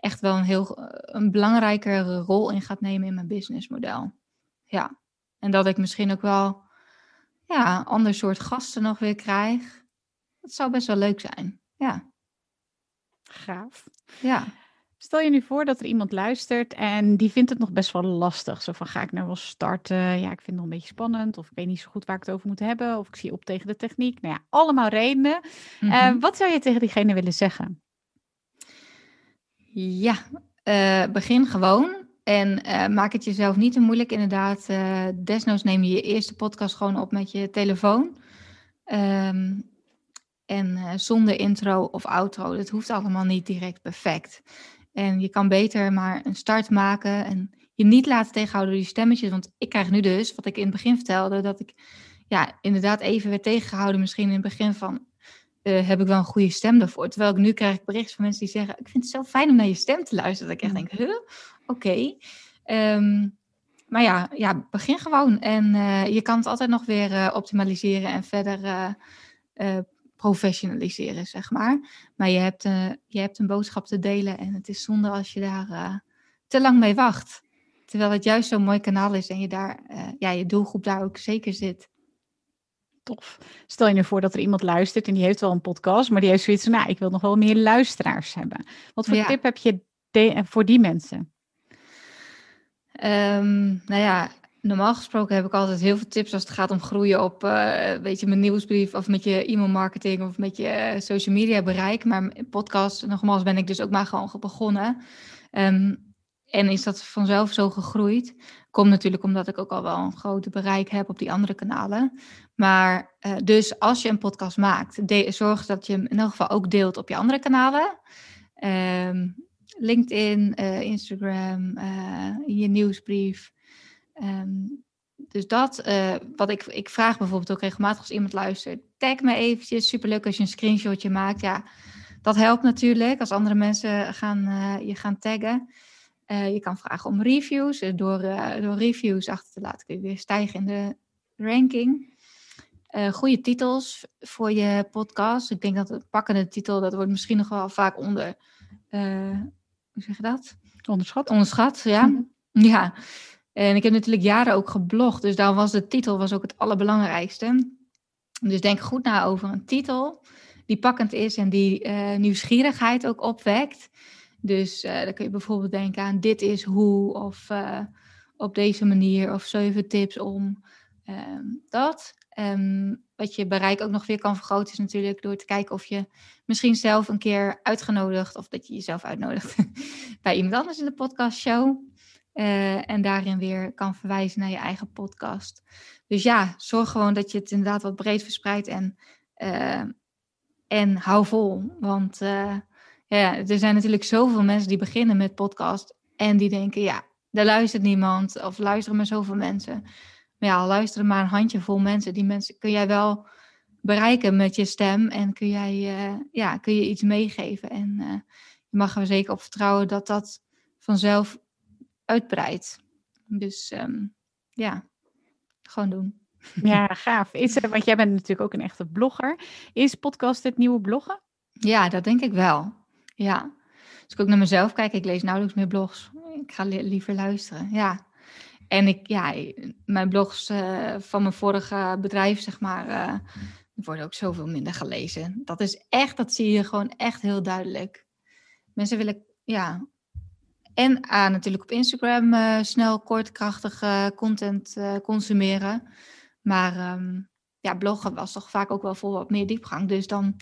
echt wel een heel... Een belangrijkere rol in gaat nemen in mijn businessmodel. Ja. En dat ik misschien ook wel ja, een ander soort gasten nog weer krijg. Dat zou best wel leuk zijn. Ja. Gaaf. Ja. Stel je nu voor dat er iemand luistert en die vindt het nog best wel lastig. Zo van, ga ik nou wel starten? Ja, ik vind het nog een beetje spannend. Of ik weet niet zo goed waar ik het over moet hebben. Of ik zie op tegen de techniek. Nou ja, allemaal redenen. Mm -hmm. wat zou je tegen diegene willen zeggen? Ja, uh, begin gewoon. En uh, maak het jezelf niet te moeilijk, inderdaad. Uh, desnoods neem je je eerste podcast gewoon op met je telefoon. Um, en zonder intro of outro. Dat hoeft allemaal niet direct perfect. En je kan beter maar een start maken en je niet laten tegenhouden door die stemmetjes. Want ik krijg nu dus, wat ik in het begin vertelde, dat ik ja, inderdaad even werd tegengehouden. Misschien in het begin van, heb ik wel een goede stem daarvoor. Terwijl ik nu krijg ik berichten van mensen die zeggen, ik vind het zo fijn om naar je stem te luisteren. Dat ik echt mm. denk, huh? Oké. Okay. Um, ehm, maar ja, ja, begin gewoon. En je kan het altijd nog weer optimaliseren en verder professionaliseren, zeg maar. Maar je hebt, je hebt een boodschap te delen en het is zonde als je daar te lang mee wacht. Terwijl het juist zo'n mooi kanaal is en je daar, ja, je doelgroep daar ook zeker zit. Tof. Stel je nu voor dat er iemand luistert en die heeft wel een podcast, maar die heeft zoiets van, nou, ik wil nog wel meer luisteraars hebben. Wat voor tip heb je voor die mensen? Um, nou ja, normaal gesproken heb ik altijd heel veel tips als het gaat om groeien op, uh, weet je, mijn nieuwsbrief of met je e-mailmarketing of met je eh, social media bereik. Maar podcast, nogmaals, ben ik dus ook maar gewoon begonnen. Um, en is dat vanzelf zo gegroeid. Komt natuurlijk omdat ik ook al wel een groot bereik heb op die andere kanalen. Maar uh, dus als je een podcast maakt, zorg dat je hem in elk geval ook deelt op je andere kanalen. Um, LinkedIn, uh, Instagram, uh, je nieuwsbrief. Um, dus dat, wat ik, ik vraag bijvoorbeeld ook regelmatig als iemand luistert, tag me eventjes. Superleuk als je een screenshotje maakt. Ja, dat helpt natuurlijk als andere mensen gaan, je gaan taggen. Je kan vragen om reviews. Door, door reviews achter te laten kun je weer stijgen in de ranking. Goede titels voor je podcast. Ik denk dat het pakkende titel, dat wordt misschien nog wel vaak onder... hoe zeg je dat? Onderschat. Onderschat, ja. Mhm. Ja. En ik heb natuurlijk jaren ook geblogd. Dus daar was de titel was ook het allerbelangrijkste. Dus denk goed na over een titel die pakkend is en die nieuwsgierigheid ook opwekt. Dus uh, dan kun je bijvoorbeeld denken aan dit is hoe of uh, op deze manier of zeven tips om um, dat. Um, wat je bereik ook nog weer kan vergroten is natuurlijk door te kijken of je misschien zelf een keer uitgenodigd of dat je jezelf uitnodigt bij iemand anders in de podcastshow. Uh, en daarin weer kan verwijzen naar je eigen podcast. Dus ja, zorg gewoon dat je het inderdaad wat breed verspreidt en, en hou vol. Want ja, er zijn natuurlijk zoveel mensen die beginnen met podcast en die denken, ja, daar luistert niemand of luisteren maar zoveel mensen. Maar ja, luisteren maar een handjevol mensen. Die mensen kun jij wel bereiken met je stem en kun, jij, uh, ja, kun je iets meegeven. En uh, je mag er zeker op vertrouwen dat dat vanzelf uitbreidt. Dus um, ja, gewoon doen. Ja, gaaf. Is er, want jij bent natuurlijk ook een echte blogger. Is podcast het nieuwe bloggen? Ja, dat denk ik wel. Ja. Als ik ook naar mezelf kijk, ik lees nauwelijks meer blogs. Ik ga liever luisteren. Ja. En ik, ja, mijn blogs uh, van mijn vorige bedrijf, zeg maar, uh, worden ook zoveel minder gelezen. Dat is echt, dat zie je gewoon echt heel duidelijk. Mensen willen, ja. En uh, natuurlijk op Instagram uh, snel, kort, krachtige content consumeren. Maar um, ja, bloggen was toch vaak ook wel voor wat meer diepgang. Dus dan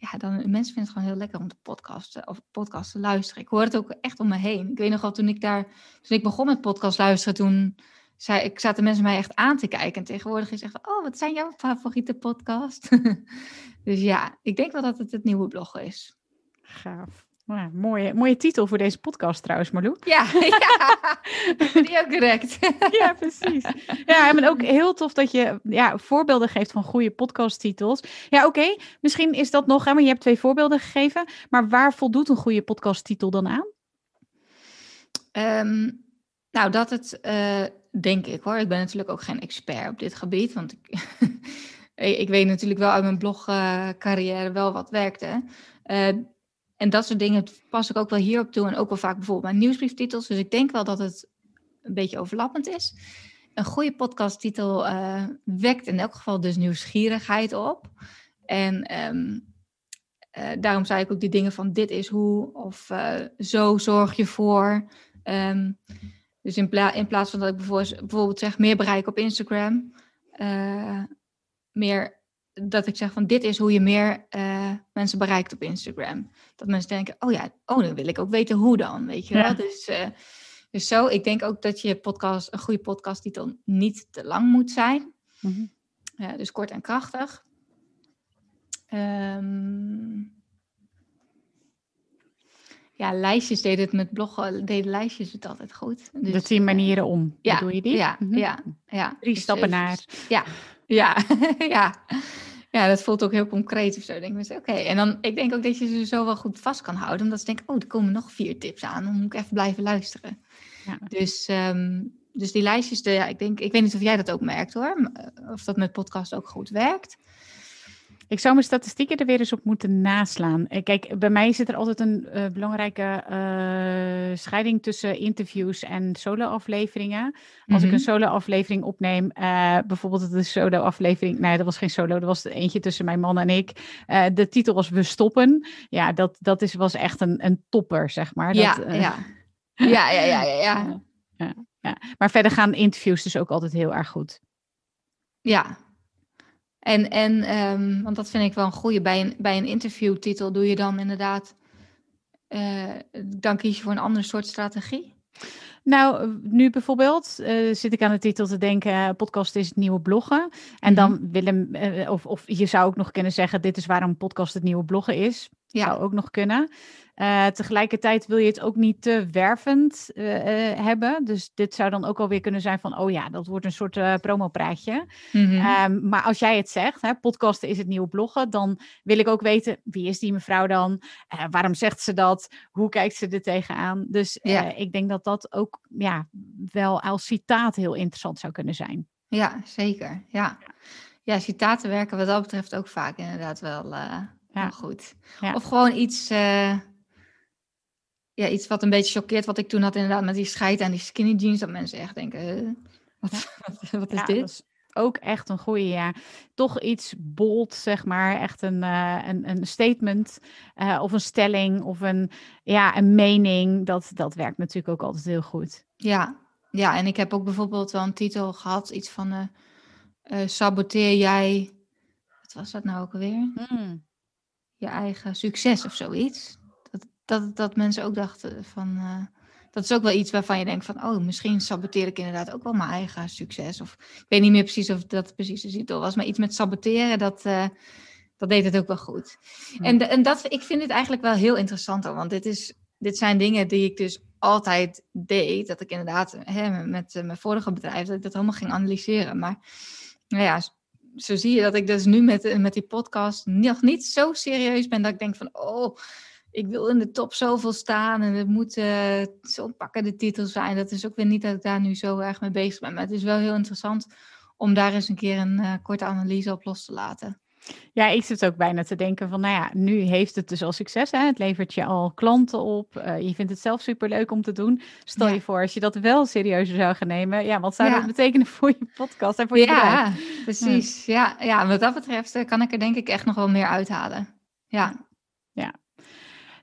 ja, dan mensen vinden het gewoon heel lekker om te podcasten of podcast te luisteren. Ik hoor het ook echt om me heen. Ik weet nog wel toen ik daar, toen ik begon met podcast luisteren, toen zei ik, zaten mensen mij echt aan te kijken. En tegenwoordig is echt, oh, wat zijn jouw favoriete podcast? dus ja, ik denk wel dat het het nieuwe blog is. Gaaf. Nou, mooie, mooie titel voor deze podcast trouwens, Marlou. Ja, ja die ook direct. ja, precies. Ja, en ook heel tof dat je ja, voorbeelden geeft van goede podcasttitels. Ja, oké, misschien is dat nog, hè, maar je hebt twee voorbeelden gegeven. Maar waar voldoet een goede podcasttitel dan aan? Um, nou, dat het, uh, denk ik hoor. Ik ben natuurlijk ook geen expert op dit gebied, want ik, ik weet natuurlijk wel uit mijn blogcarrière uh, wel wat werkte. Uh, en dat soort dingen pas ik ook wel hierop toe en ook wel vaak bijvoorbeeld mijn nieuwsbrieftitels. Dus ik denk wel dat het een beetje overlappend is. Een goede podcasttitel uh, wekt in elk geval dus nieuwsgierigheid op. En um, uh, daarom zei ik ook die dingen van dit is hoe of uh, zo zorg je voor. Um, dus in, in, plaats van dat ik bijvoorbeeld zeg meer bereik op Instagram, meer dat ik zeg van dit is hoe je meer uh, mensen bereikt op Instagram. Dat mensen denken, oh ja, oh, dan wil ik ook weten hoe dan, weet je wel. Dus, uh, dus zo, ik denk ook dat je podcast, een goede podcast titel niet te lang moet zijn. Mm -hmm. uh, dus kort en krachtig. Um, ja, lijstjes deden het met bloggen, deden lijstjes het altijd goed. Dus, dat zie manieren om. Ja, doe je die? Ja, mm -hmm. ja, ja. Drie dus stappen naar. Ja, ja, ja. Ja, dat voelt ook heel concreet of zo. Denk ik, oké. En dan, ik denk ook dat je ze zo wel goed vast kan houden. Omdat ze denken, oh, er komen nog vier tips aan. Dan moet ik even blijven luisteren. Ja. Dus, um, dus die lijstjes, de, ja, ik, denk, ik weet niet of jij dat ook merkt hoor. Of dat met podcast ook goed werkt. Ik zou mijn statistieken er weer eens op moeten naslaan. Eh, kijk, bij mij zit er altijd een uh, belangrijke uh, scheiding tussen interviews en solo-afleveringen. Als ik een mhm. solo-aflevering opneem, uh, bijvoorbeeld de solo-aflevering, nee, dat was geen solo, dat was eentje tussen mijn man en ik. de titel was We stoppen. Ja, dat, dat is, was echt een, een topper, zeg maar. Ja, dat, ja. ja, ja, ja, ja, ja. ja, ja. Maar verder gaan interviews dus ook altijd heel erg goed. Ja, en, en um, want dat vind ik wel een goede. Bij een, bij een interviewtitel doe je dan inderdaad. Uh, dan kies je voor een ander soort strategie. Nou, nu bijvoorbeeld uh, zit ik aan de titel te denken: podcast is het nieuwe bloggen. En dan mhm. willen, uh, of, of je zou ook nog kunnen zeggen: dit is waarom podcast het nieuwe bloggen is. Ja. Zou ook nog kunnen. Uh, tegelijkertijd wil je het ook niet te wervend uh, uh, hebben. Dus dit zou dan ook alweer kunnen zijn van, oh ja, dat wordt een soort promopraatje. Mm um, maar als jij het zegt, hè, podcasten is het nieuwe bloggen, dan wil ik ook weten, wie is die mevrouw dan? waarom zegt ze dat? Hoe kijkt ze er tegenaan? Dus ja. ik denk dat dat ook ja, wel als citaat heel interessant zou kunnen zijn. Ja, zeker. Ja, ja citaten werken wat dat betreft ook vaak inderdaad wel, ja. goed. Ja. Of gewoon iets ja, iets wat een beetje choqueert, wat ik toen had inderdaad met die scheid en die skinny jeans, dat mensen echt denken, wat, wat, is dit? ook echt een goede, ja. Toch iets bold, zeg maar. Echt een, uh, een, een statement of een stelling of een, ja, een mening. Dat, dat werkt natuurlijk ook altijd heel goed. Ja, ja, en ik heb ook bijvoorbeeld wel een titel gehad, iets van saboteer jij, wat was dat nou ook alweer? Hmm. Je eigen succes of zoiets dat, dat mensen ook dachten van. Uh, dat is ook wel iets waarvan je denkt van, oh, misschien saboteer ik inderdaad ook wel mijn eigen succes. Of ik weet niet meer precies of dat precies de titel was, maar iets met saboteren, dat, uh, dat deed het ook wel goed. En, en dat, ik vind het eigenlijk wel heel interessant, want dit, is, dit zijn dingen die ik dus altijd deed. Dat ik inderdaad hè, met uh, mijn vorige bedrijf, dat ik dat helemaal ging analyseren. Maar nou ja, zo zie je dat ik dus nu met, met die podcast nog niet zo serieus ben dat ik denk van, oh ik wil in de top zoveel staan en het moet uh, zo'n pakkende titel zijn. Dat is ook weer niet dat ik daar nu zo erg mee bezig ben. Maar het is wel heel interessant om daar eens een keer een uh, korte analyse op los te laten. Ja, ik zit ook bijna te denken van, nou ja, nu heeft het dus al succes. Hè? Het levert je al klanten op. Uh, je vindt het zelf superleuk om te doen. Stel je voor, als je dat wel serieuzer zou gaan nemen. Ja, wat zou dat betekenen voor je podcast en voor je ja, bedrijf? Precies. Ja, ja, wat dat betreft kan ik er denk ik echt nog wel meer uithalen. Ja. Ja,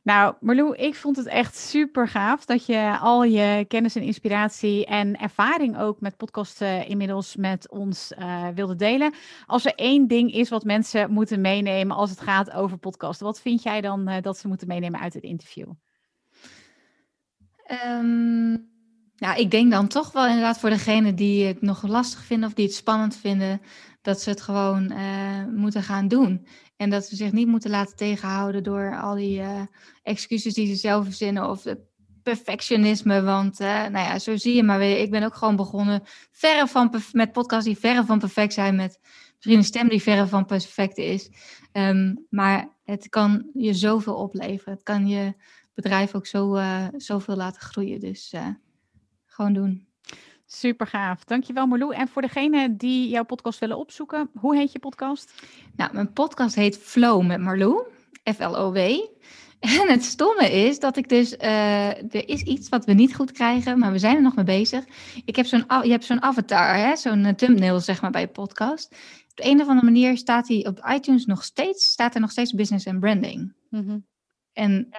nou, Marlou, ik vond het echt super gaaf dat je al je kennis en inspiratie en ervaring ook met podcasten inmiddels met ons uh, wilde delen. Als er één ding is wat mensen moeten meenemen als het gaat over podcasten, wat vind jij dan uh, dat ze moeten meenemen uit het interview? Um, nou, ik denk dan toch wel inderdaad voor degene die het nog lastig vinden of die het spannend vinden, dat ze het gewoon moeten gaan doen. En dat ze zich niet moeten laten tegenhouden door al die uh, excuses die ze zelf verzinnen of perfectionisme. Want uh, nou ja, zo zie je maar weer. Ik ben ook gewoon begonnen verre van met podcasts die verre van perfect zijn. Met misschien een stem die verre van perfect is. Um, maar het kan je zoveel opleveren. Het kan je bedrijf ook zo, uh, zoveel laten groeien. Dus gewoon doen. Super gaaf. Dankjewel Marlou. En voor degene die jouw podcast willen opzoeken, hoe heet je podcast? Nou, mijn podcast heet Flow met Marlou. F-L-O-W. En het stomme is dat ik dus, uh, er is iets wat we niet goed krijgen, maar we zijn er nog mee bezig. Ik heb zo'n, je hebt zo'n avatar, zo'n uh, thumbnail zeg maar bij je podcast. Op de een of andere manier staat hij op iTunes nog steeds, staat er nog steeds business en branding. Mm En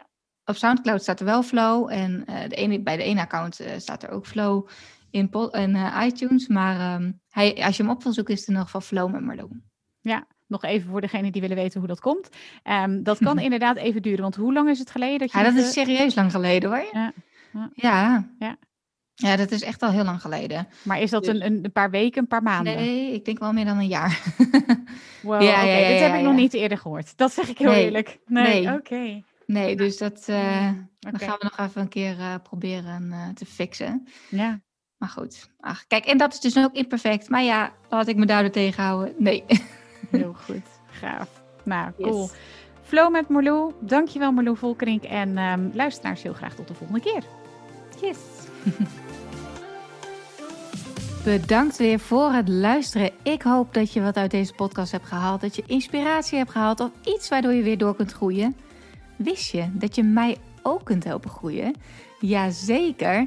op Soundcloud staat er wel Flow en uh, de ene, bij de ene account staat er ook Flow in, in uh, iTunes. Maar um, hij, als je hem op wil zoeken, is het nog van Flow met. Ja, nog even voor degene die willen weten hoe dat komt. Um, dat kan inderdaad even duren, want hoe lang is het geleden dat je... Ja, dat is serieus lang geleden hoor. Ja. Ja. ja. ja. dat is echt al heel lang geleden. Maar is dat dus... een, een paar weken, een paar maanden? Nee, ik denk wel meer dan een jaar. wow, ja, ja, dit heb ik nog niet eerder gehoord. Dat zeg ik heel eerlijk. Nee, oké. Okay. Nee, dus dat uh, okay. dan gaan we nog even een keer uh, proberen uh, te fixen. Ja. Maar goed, ach, kijk, en dat is dus ook imperfect. Maar ja, laat ik me daardoor tegenhouden. Nee. Heel goed, gaaf. Nou, cool. Flow met Marlou. Dankjewel Marlou Volkerink. En um, luisteraars heel graag tot de volgende keer. Yes. Bedankt weer voor het luisteren. Ik hoop dat je wat uit deze podcast hebt gehaald, dat je inspiratie hebt gehaald of iets waardoor je weer door kunt groeien. Wist je dat je mij ook kunt helpen groeien? Jazeker.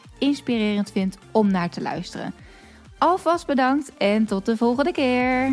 inspirerend vindt om naar te luisteren. Alvast bedankt en tot de volgende keer.